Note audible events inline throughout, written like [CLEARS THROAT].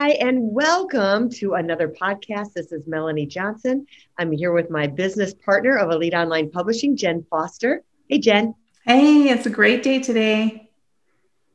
Hi, and welcome to another podcast. This is Melanie Johnson. I'm here with my business partner of Elite Online Publishing, Jen Foster. Hey, Jen. Hey, it's a great day today.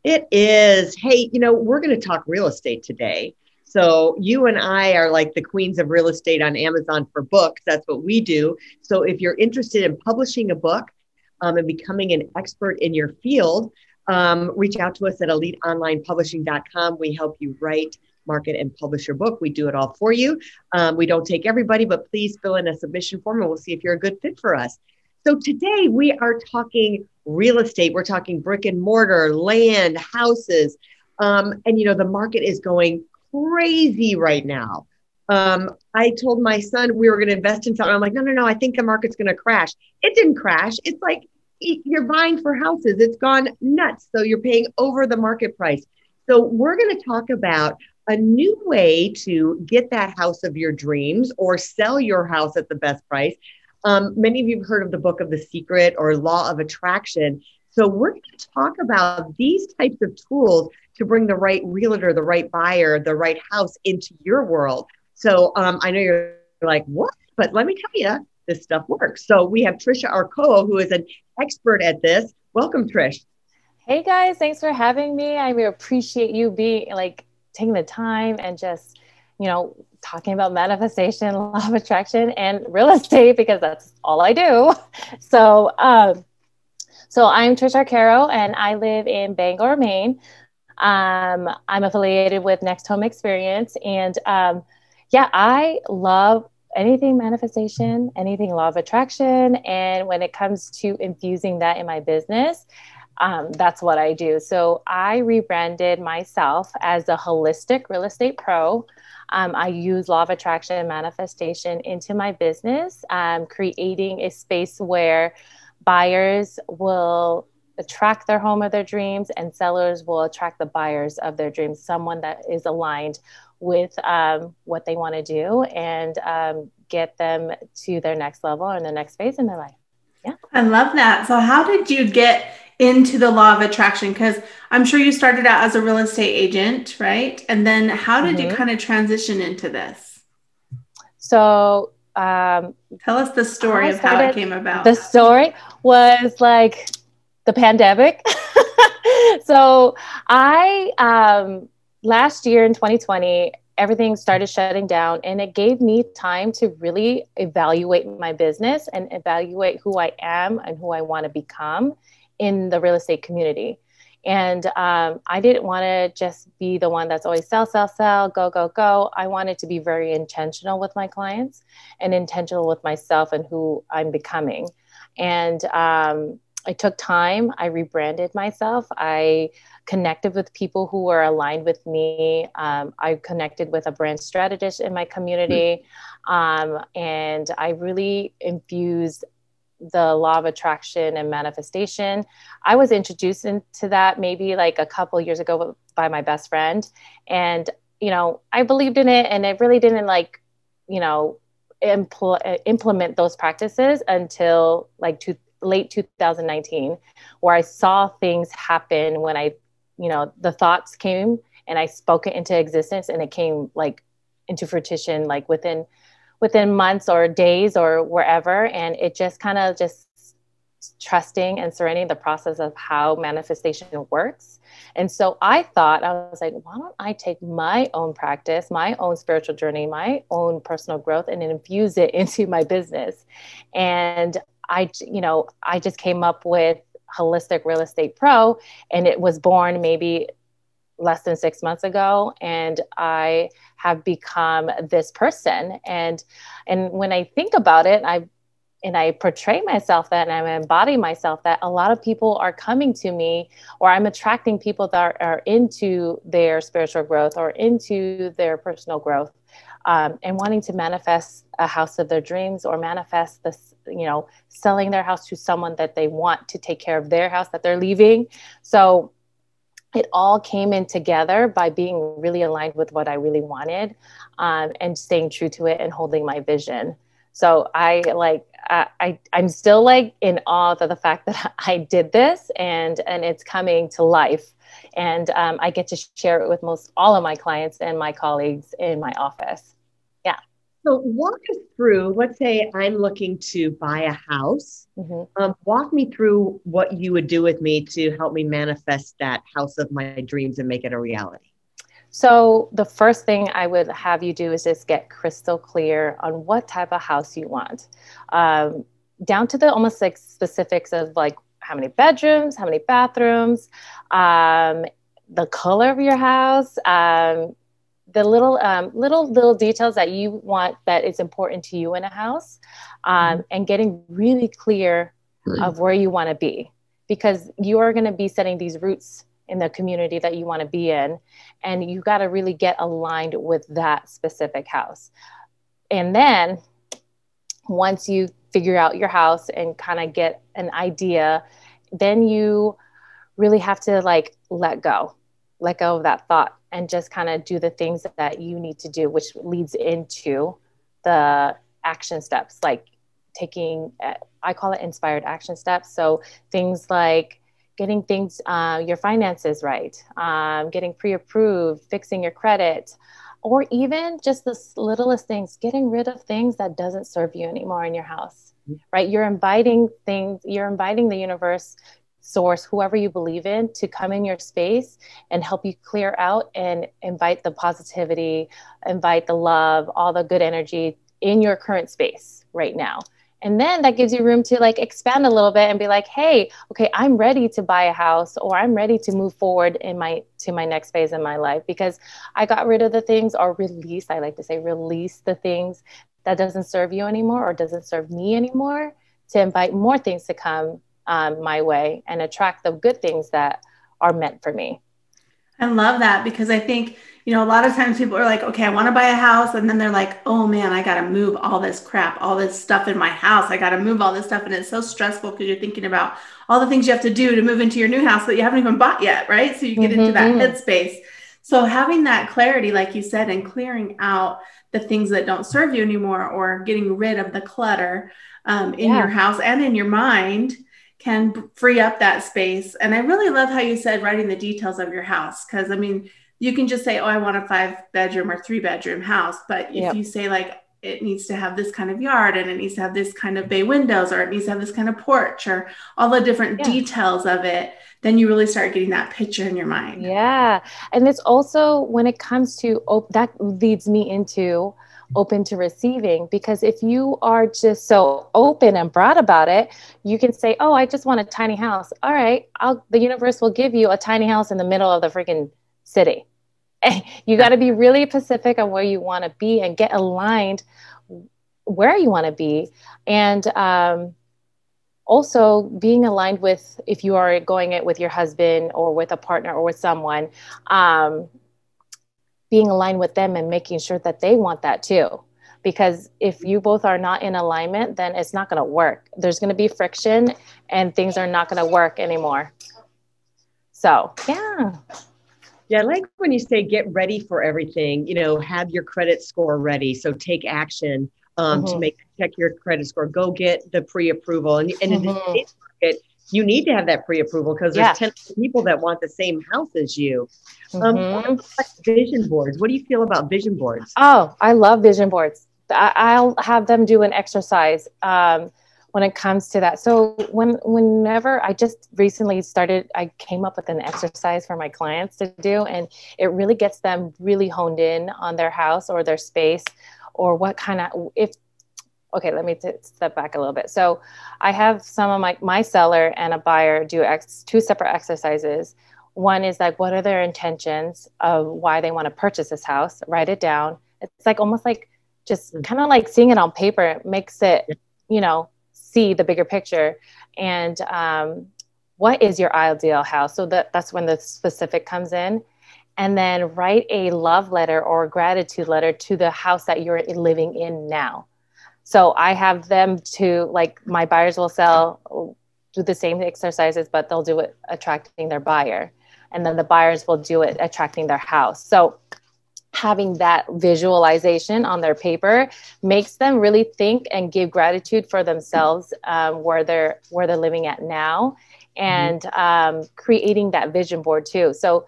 It is. Hey, you know, we're going to talk real estate today. So, you and I are like the queens of real estate on Amazon for books. That's what we do. So, if you're interested in publishing a book um, and becoming an expert in your field, um, reach out to us at eliteonlinepublishing.com. We help you write market and publish your book. We do it all for you. Um, we don't take everybody, but please fill in a submission form and we'll see if you're a good fit for us. So today we are talking real estate. We're talking brick and mortar, land, houses. Um, and you know, the market is going crazy right now. Um, I told my son we were going to invest in something. I'm like, no, no, no, I think the market's going to crash. It didn't crash. It's like you're buying for houses. It's gone nuts. So you're paying over the market price. So we're going to talk about a new way to get that house of your dreams or sell your house at the best price. Um, many of you have heard of the book of the secret or law of attraction. So we're going to talk about these types of tools to bring the right realtor, the right buyer, the right house into your world. So um, I know you're like, what? But let me tell you, this stuff works. So we have Trisha Arcaro, who is an expert at this. Welcome, Trish. Hey guys, thanks for having me. I appreciate you being like taking the time and just, you know, talking about manifestation, [LAUGHS] law of attraction, and real estate because that's all I do. [LAUGHS] So, um, so I'm Trish Arcaro and I live in Bangor, Maine. Um, I'm affiliated with Next Home Experience, and um, yeah, I love anything manifestation, anything law of attraction, and when it comes to infusing that in my business, um, that's what I do. So I rebranded myself as a holistic real estate pro. Um, I use law of attraction and manifestation into my business, um, creating a space where buyers will attract their home of their dreams and sellers will attract the buyers of their dreams, someone that is aligned with um, what they want to do and um, get them to their next level and the next phase in their life. Yeah. I love that. So, how did you get into the law of attraction? Because I'm sure you started out as a real estate agent, right? And then how did mm-hmm. you kind of transition into this? So, um, tell us the story of how it came about. The story was like the pandemic. [LAUGHS] so, I, um, last year in 2020, everything started shutting down and it gave me time to really evaluate my business and evaluate who I am and who I want to become in the real estate community. And um, I didn't want to just be the one that's always sell, sell, sell, go, go, go. I wanted to be very intentional with my clients and intentional with myself and who I'm becoming. And um, I took time. I rebranded myself. I connected with people who were aligned with me. Um, I connected with a brand strategist in my community. Um, and I really infused the law of attraction and manifestation. I was introduced into that maybe like a couple years ago by my best friend. And, you know, I believed in it and it really didn't like, you know, impl- implement those practices until like two, late 2019, where I saw things happen when I, you know, the thoughts came and I spoke it into existence and it came like into fruition like within within months or days or wherever and it just kind of just trusting and surrendering the process of how manifestation works. And so i thought i was like why don't i take my own practice my own spiritual journey my own personal growth and infuse it [LAUGHS] into my business? And i you know i just came up with holistic real estate pro and it was born maybe less than six months ago and i have become this person and and when i think about it i and I portray myself that and I embody myself that a lot of people are coming to me or I'm attracting people that are, are into their spiritual growth or into their personal growth um, and wanting to manifest a house of their dreams or manifest this, you know, selling their house to someone that they want to take care of their house that they're leaving. So it all came in together by being really aligned with what I really wanted um, and staying true to it and holding my vision. So I like I, I I'm still like in awe of the fact that [LAUGHS] I did this and and it's coming to life, and um, I get to share it with most all of my clients and my colleagues in my office. So walk us through. Let's say I'm looking to buy a house. Mm-hmm. Um, walk me through what you would do with me to help me manifest that house of my dreams and make it a reality. So, the first thing I would have you do is just get crystal clear on what type of house you want, um, down to the almost like specifics of like how many bedrooms, how many bathrooms, um, the color of your house, um, the little um, little little details that you want that is important to you in a house, um, mm-hmm. and getting really clear of where you want to be. Because you are going to be setting these roots in the community that you want to be in and you got to really get aligned with that specific house. And then once you figure out your house and kind of get an idea then you really have to like let go. Let go of that thought and just kind of do the things that you need to do which leads into the action steps like taking i call it inspired action steps so things like getting things, uh, your finances right, um, getting pre approved, fixing your credit, or even just the littlest things, getting rid of things that doesn't serve you anymore in your house, right? You're inviting things, you're inviting the universe, source, whoever you believe in, to come in your space and help you clear out and invite the positivity, invite the love, all the good energy in your current space right now. And then that gives you room to like expand a little bit and be like hey okay i'm ready to buy a house or i'm ready to move forward in my to my next phase in my life because i got rid of the things or release i like to say release the things that doesn't serve you anymore or doesn't serve me anymore to invite more things to come um, my way and attract the good things that are meant for me i love that because i think you know, a lot of times people are like, okay, I want to buy a house. And then they're like, oh man, I got to move all this crap, all this stuff in my house. I got to move all this stuff. And it's so stressful because you're thinking about all the things you have to do to move into your new house that you haven't even bought yet. Right. So you get mm-hmm. into that mm-hmm. headspace. So having that clarity, like you said, and clearing out the things that don't serve you anymore or getting rid of the clutter um, in yeah. your house and in your mind can free up that space. And I really love how you said writing the details of your house. Cause I mean, you can just say, oh, I want a five bedroom or three bedroom house. But if yep. you say, like, it needs to have this kind of yard and it needs to have this kind of bay windows or it needs to have this kind of porch or all the different yeah. details of it, then you really start getting that picture in your mind. Yeah. And it's also when it comes to op- that leads me into open to receiving because if you are just so open and broad about it you can say oh i just want a tiny house. All right I'll, the universe will give you a tiny house in the middle of the freaking city. [LAUGHS] You got to be really specific on where you want to be and get aligned where you want to be. And um, also being aligned with if you are going it with your husband or with a partner or with someone um, being aligned with them and making sure that they want that too because if you both are not in alignment then it's not going to work there's going to be friction and things are not going to work anymore so yeah yeah, I like when you say get ready for everything, you know, have your credit score ready. So take action um, mm-hmm. to make check your credit score. Go get the pre-approval. And, and mm-hmm. market, you need to have that pre-approval because there's yeah. 10 people that want the same house as you. Um, mm-hmm. vision boards. What do you feel about vision boards? Oh, I love vision boards. I, will have them do an exercise. Um, when it comes to that. So when whenever I just recently started, I came up with an exercise for my clients to do, and it really gets them really honed in on their house or their space, or what kind of if. Okay, let me t- step back a little bit. So I have some of my my seller and a buyer do ex- two separate exercises. One is like, what are their intentions of why they want to purchase this house? Write it down. It's like almost like just mm. kind of like seeing it on paper. It makes it, you know, see the bigger picture and um, what is your ideal house so that that's when the specific comes in and then write a love letter or gratitude letter to the house that you're living in now so i have them to like my buyers will sell do the same exercises but they'll do it attracting their buyer. And then the buyers will do it attracting their house. So having that visualization on their paper makes them really think and give gratitude for themselves um, where they're where they're living at now. Mm-hmm. and um, creating that vision board too. So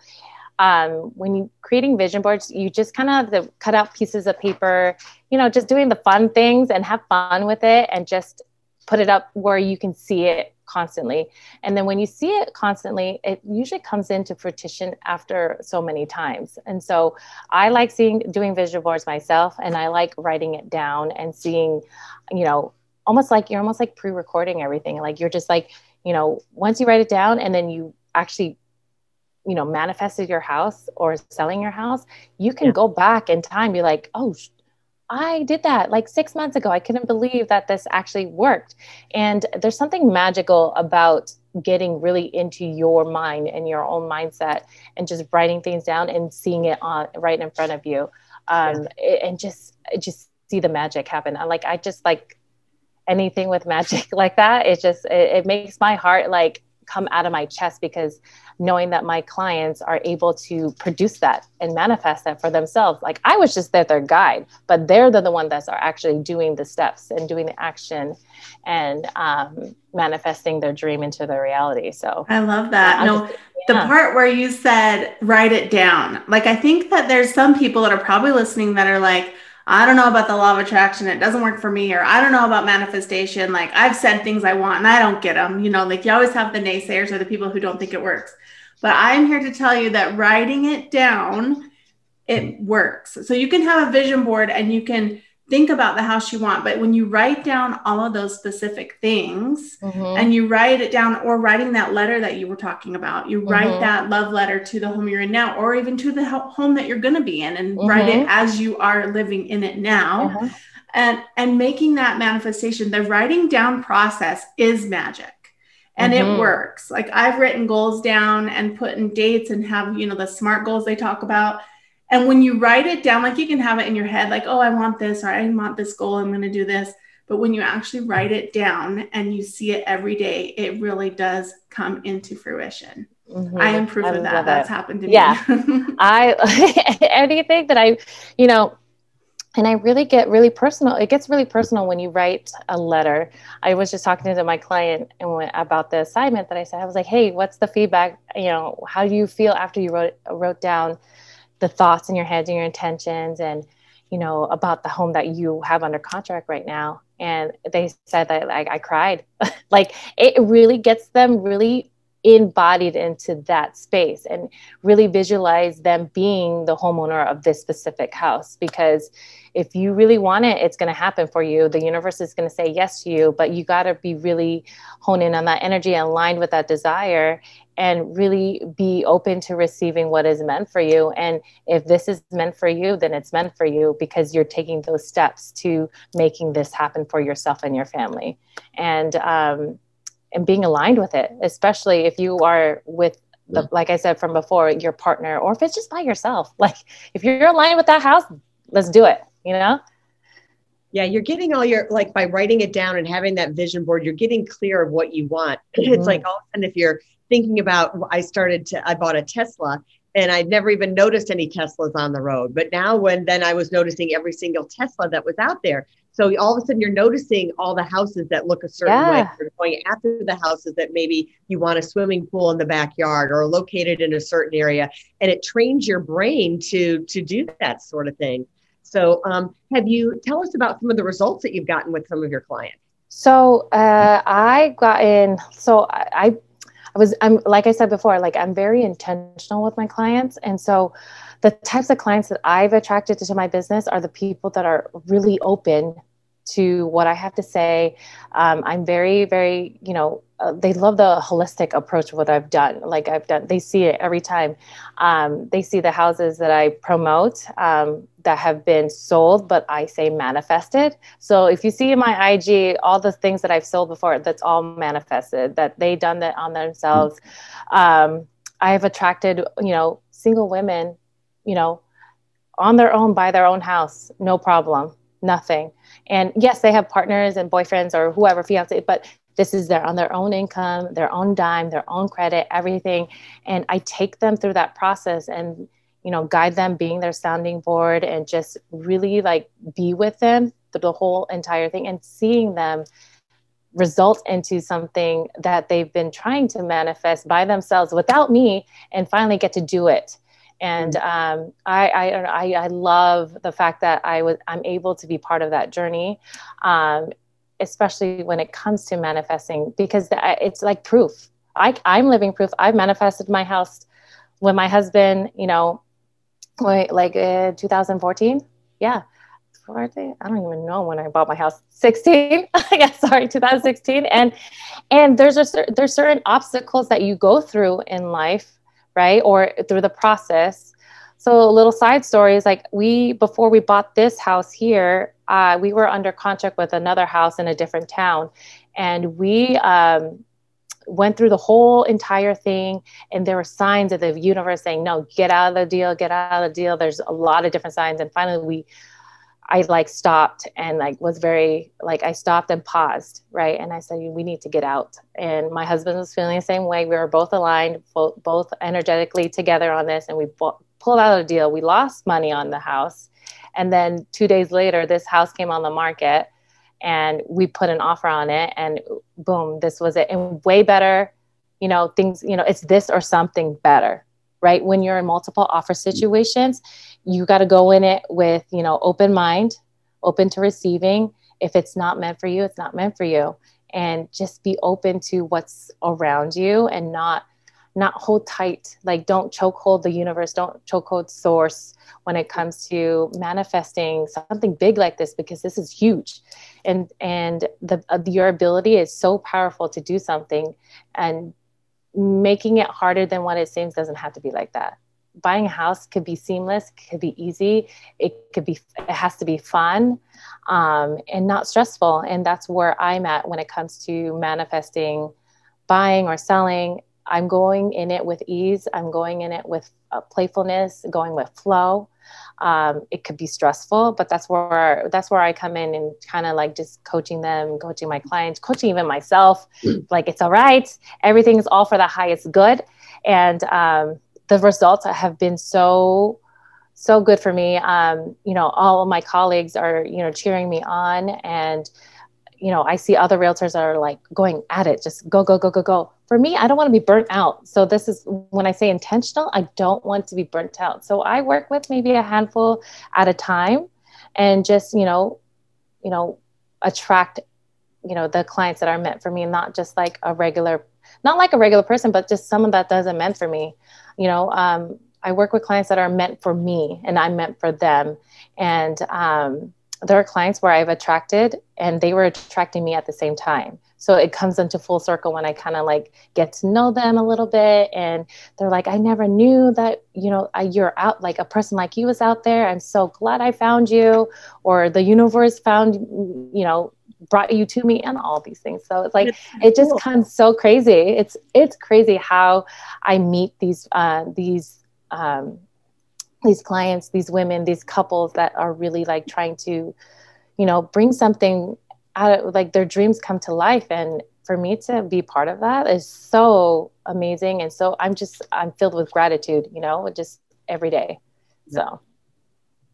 um, when you creating vision boards you just kind of to cut out pieces of paper you know just doing the fun things and have fun with it and just put it up where you can see it constantly. And then when you see it constantly, it usually comes into fruition after so many times. And so I like seeing doing vision boards myself and I like writing it down and seeing, you know, almost like you're almost like pre-recording everything. Like you're just like, you know, once you write it down and then you actually you know manifested your house or selling your house you can yeah. go back in time be like oh I did that like six months ago. I couldn't believe that this actually worked. And there's something magical about getting really into your mind and your own mindset and just writing things down and seeing it on right in front of you. Um, yeah. and just, just see the magic happen. I like, I just like anything with magic [LAUGHS] like that. It just, it, it makes my heart like come out of my chest because knowing that my clients are able to produce that and manifest that for themselves. Like I was just there, their guide, but they're the, the one that's are actually doing the steps and doing the action and um, manifesting their dream into their reality. So I love that. Yeah, no, just, yeah. the part where you said write it down. Like I think that there's some people that are probably listening that are like, I don't know about the law of attraction. It doesn't work for me. Or I don't know about manifestation. Like I've said things I want and I don't get them. You know, like you always have the naysayers or the people who don't think it works. But I'm here to tell you that writing it down, it works. So you can have a vision board and you can think about the house you want. But when you write down all of those specific things mm-hmm. and you write it down, or writing that letter that you were talking about, you mm-hmm. write that love letter to the home you're in now, or even to the home that you're going to be in, and mm-hmm. write it as you are living in it now. Uh-huh. And, and making that manifestation, the writing down process is magic and mm-hmm. it works. Like I've written goals down and put in dates and have, you know, the smart goals they talk about and when you write it down, like you can have it in your head, like, oh, I want this, or I want this goal, I'm going to do this. But when you actually write it down and you see it every day, it really does come into fruition. Mm-hmm. I am proof I of that. That's happened to me. Yeah. [LAUGHS] I, [LAUGHS] anything that I, you know, and I really get really personal. It gets really personal when you write a letter. I was just talking to my client and about the assignment that I said. I was like, "Hey, what's the feedback? You know, how do you feel after you wrote wrote down the thoughts in your head and your intentions and you know about the home that you have under contract right now. And they said that like i cried. [LAUGHS] Like it really gets them really embodied into that space and really visualize them being the homeowner of this specific house because if you really want it, it's going to happen for you. The universe is going to say yes to you, but you got to be really hone in on that energy aligned with that desire and really be open to receiving what is meant for you. And if this is meant for you, then it's meant for you because you're taking those steps to making this happen for yourself and your family. And, um, and being aligned with it, especially if you are with the, like I said from before, your partner, or if it's just by yourself. [LAUGHS] Like if you're aligned with that house, let's do it you know? Yeah, you're getting all your like by writing it down and having that vision board, you're getting clear of what you want. [CLEARS THROAT] Mm-hmm. It's like all of a sudden, if you're thinking about, I started to, I bought a Tesla and I'd never even noticed any Teslas on the road. But now, when then I was noticing every single Tesla that was out there. So all of a sudden, you're noticing all the houses that look a certain yeah. way. You're going after the houses that maybe you want a swimming pool in the backyard or located in a certain area, and it trains your brain to to do that sort of thing. So, um, have you tell us about some of the results that you've gotten with some of your clients? So, uh, I got in. So, I, I was, I'm like I said before, like I'm very intentional with my clients, and so the types of clients that I've attracted to my business are the people that are really open to what I have to say. Um, I'm very, very, you know, uh, they love the holistic approach of what I've done. Like I've done, they see it every time. Um, they see the houses that I promote um, that have been sold, but I say manifested. So if you see in my IG, all the things that I've sold before, that's all manifested. That they done that on themselves. Um, I have attracted, you know, single women, you know, on their own, buy their own house, no problem, nothing. And yes, they have partners and boyfriends or whoever, fiance, but this is their on their own income, their own dime, their own credit, everything. And I take them through that process and you know guide them being their sounding board and just really like be with them through the whole entire thing and seeing them result into something that they've been trying to manifest by themselves without me and finally get to do it and mm-hmm. um, I, I, I love the fact that I was I'm able to be part of that journey, um, especially when it comes to manifesting because it's like proof. I, I'm living proof. I've manifested my house when my husband, you know, like uh, 2014. Yeah. I don't even know when I bought my house. 16. [LAUGHS] yeah, sorry, 2016. And and there's a there's certain obstacles that you go through in life right? Or through the process. So, a little side stories like we, before we bought this house here, uh, we were under contract with another house in a different town. And we um, went through the whole entire thing. And there were signs of the universe saying, no, get out of the deal, get out of the deal. There's a lot of different signs. And finally, we, I like stopped and like was very like I stopped and paused, right? And I said, "We need to get out." And my husband was feeling the same way. We were both aligned, both, both energetically together on this, and we pulled out a deal. We lost money on the house, and then two days later, this house came on the market, and we put an offer on it, and boom, this was it, and way better. You know, things. You know, it's this or something better, right? When you're in multiple offer situations, you got to go in it with, you know, open mind, open to receiving. If it's not meant for you, it's not meant for you. And just be open to what's around you and not not hold tight like don't choke hold the universe don't choke hold source when it comes to manifesting something big like this because this is huge and and the uh, your ability is so powerful to do something and making it harder than what it seems doesn't have to be like that buying a house could be seamless could be easy. It could be it has to be fun um, and not stressful. And that's where i'm at when it comes to manifesting buying or selling. I'm going in it with ease. I'm going in it with uh, playfulness going with flow. Um, it could be stressful but that's where that's where i come in and kind of like just coaching them coaching my clients coaching even myself. Like it's all right. Everything's all for the highest good. And um, the results have been so so good for me. Um, you know all of my colleagues are you know cheering me on and you know i see other realtors are like going at it just go go go go go. For me i don't want to be burnt out. So this is when i say intentional i don't want to be burnt out. So i work with maybe a handful at a time and just you know you know attract you know the clients that are meant for me not just like a regular not like a regular person but just someone that doesn't meant for me. You know um, i work with clients that are meant for me and i'm meant for them. And um, there are clients where i've attracted and they were attracting me at the same time. So it comes into full circle when i kind of like get to know them a little bit and they're like i never knew that you know you're out like a person like you was out there. I'm so glad i found you or the universe found you know brought you to me and all these things. So it's like it just cool. comes so crazy. It's it's crazy how i meet these uh, these um, these clients these women these couples that are really like trying to you know bring something out of like their dreams come to life. And for me to be part of that is so amazing. And so i'm just i'm filled with gratitude you know just every day. So.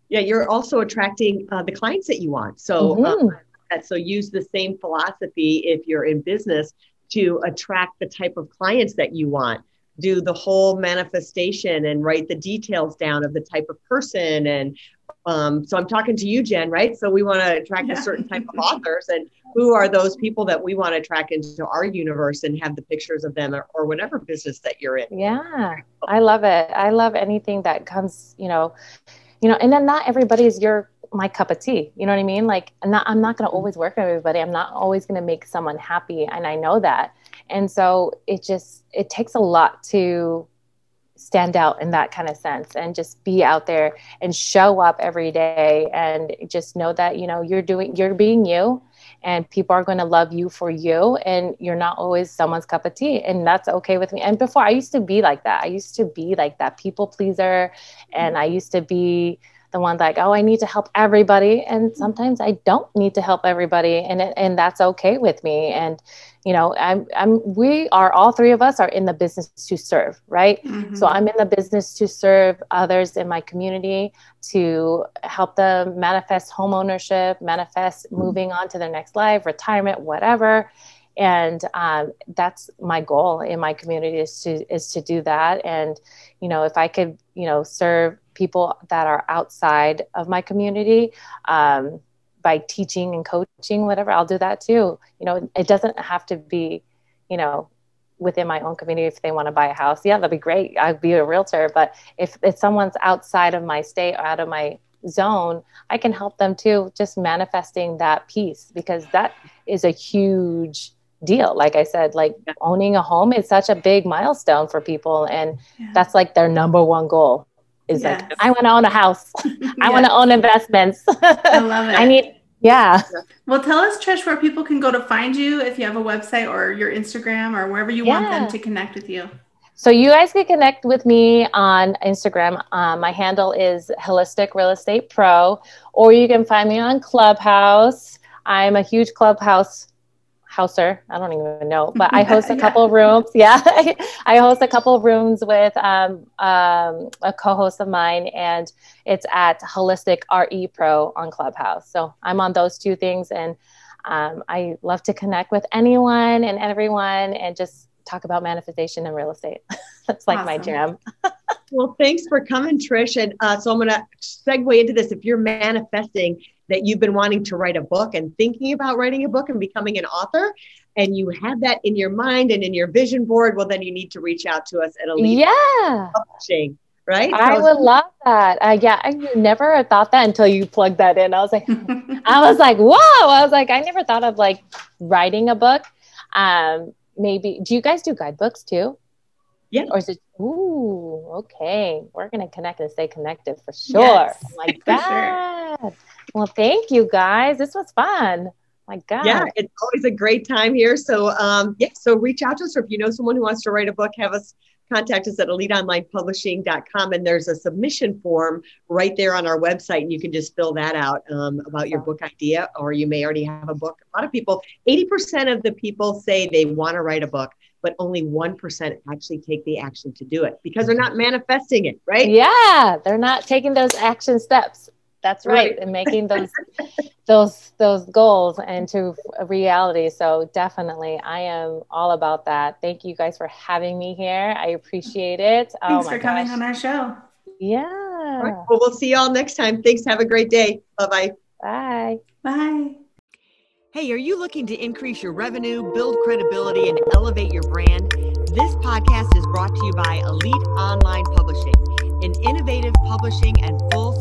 Yeah you're also attracting uh, the clients that you want. So mm-hmm. uh, that. So use the same philosophy if you're in business to attract the type of clients that you want. Do the whole manifestation and write the details down of the type of person. And um, so I'm talking to you, Jen, right? So we want to attract yeah. a certain type of [LAUGHS] authors. And who are those people that we want to attract into our universe and have the pictures of them or, or whatever business that you're in? Yeah, I love it. I love anything that comes, you know, you know, and then not everybody is your my cup of tea. You know what I mean? Like I'm not I'm not going to mm-hmm. always work with everybody. I'm not always going to make someone happy and I know that. And so it just it takes a lot to stand out in that kind of sense and just be out there and show up every day and just know that you know you're doing you're being you and people are going to love you for you and you're not always someone's cup of tea and that's okay with me and before i used to be like that i used to be like that people pleaser and mm-hmm. i used to be the one like oh i need to help everybody. And sometimes i don't need to help everybody and and that's okay with me. And you know i'm i'm we are all three of us are in the business to serve right? Mm-hmm. so i'm in the business to serve others in my community to help them manifest home ownership manifest mm-hmm. moving on to their next life retirement whatever. And um, that's my goal in my community is to is to do that. And you know if i could you know serve people that are outside of my community um, by teaching and coaching, whatever, I'll do that too. You know, it doesn't have to be, you know, within my own community if they want to buy a house. Yeah, that'd be great. I'd be a realtor. But if, if someone's outside of my state or out of my zone, I can help them too, just manifesting that piece because that is a huge deal. Like I said, like owning a home is such a big milestone for people. And yeah. that's like their number one goal is yes. like, I want to own a house. [LAUGHS] I want to own investments. [LAUGHS] I love it. I need, yeah. Well, tell us, Trish, where people can go to find you if you have a website or your Instagram or wherever you yeah. want them to connect with you. So you guys can connect with me on Instagram. Um, my handle is Holistic Real Estate Pro, or you can find me on Clubhouse. I'm a huge Clubhouse houser. I don't even know, but [LAUGHS] I host a couple yeah. rooms. [LAUGHS] Yeah, I host a couple of rooms with um, um, a co-host of mine, and it's at Holistic RE Pro on Clubhouse. So I'm on those two things, and um, I love to connect with anyone and everyone, and just talk about manifestation and real estate. [LAUGHS] That's like awesome. my jam. well, thanks for coming, Trish. And uh, so I'm going to segue into this. If you're manifesting that you've been wanting to write a book and thinking about writing a book and becoming an author, and you have that in your mind and in your vision board, well, then you need to reach out to us at Elite yeah. Publishing. Right? I would love that. Uh, yeah, I never thought that until you plugged that in. I was like, [LAUGHS] I was like, whoa! I was like, I never thought of like writing a book. Um, maybe do you guys do guidebooks too? Yeah. Or is it ooh, okay. We're gonna connect and stay connected for sure. Yes, my God. Sure. Well, thank you guys. This was fun. My God. Yeah, it's always a great time here. So um, yeah, so reach out to us or if you know someone who wants to write a book, have us contact us at eliteonlinepublishing.com and there's a submission form right there on our website and you can just fill that out um, about your book idea or you may already have a book a lot of people 80% of the people say they want to write a book but only 1% actually take the action to do it because they're not manifesting it right yeah they're not taking those action steps that's right, right. and making those [LAUGHS] those those goals into reality. So definitely i am all about that. Thank you guys for having me here. I appreciate it. Oh thanks oh for gosh. coming on our show. Yeah. Right. well we'll see you all next time. Thanks. Have a great day. Bye-bye. Bye. Bye. Hey are you looking to increase your revenue build credibility and elevate your brand? This podcast is brought to you by elite online publishing an innovative publishing and full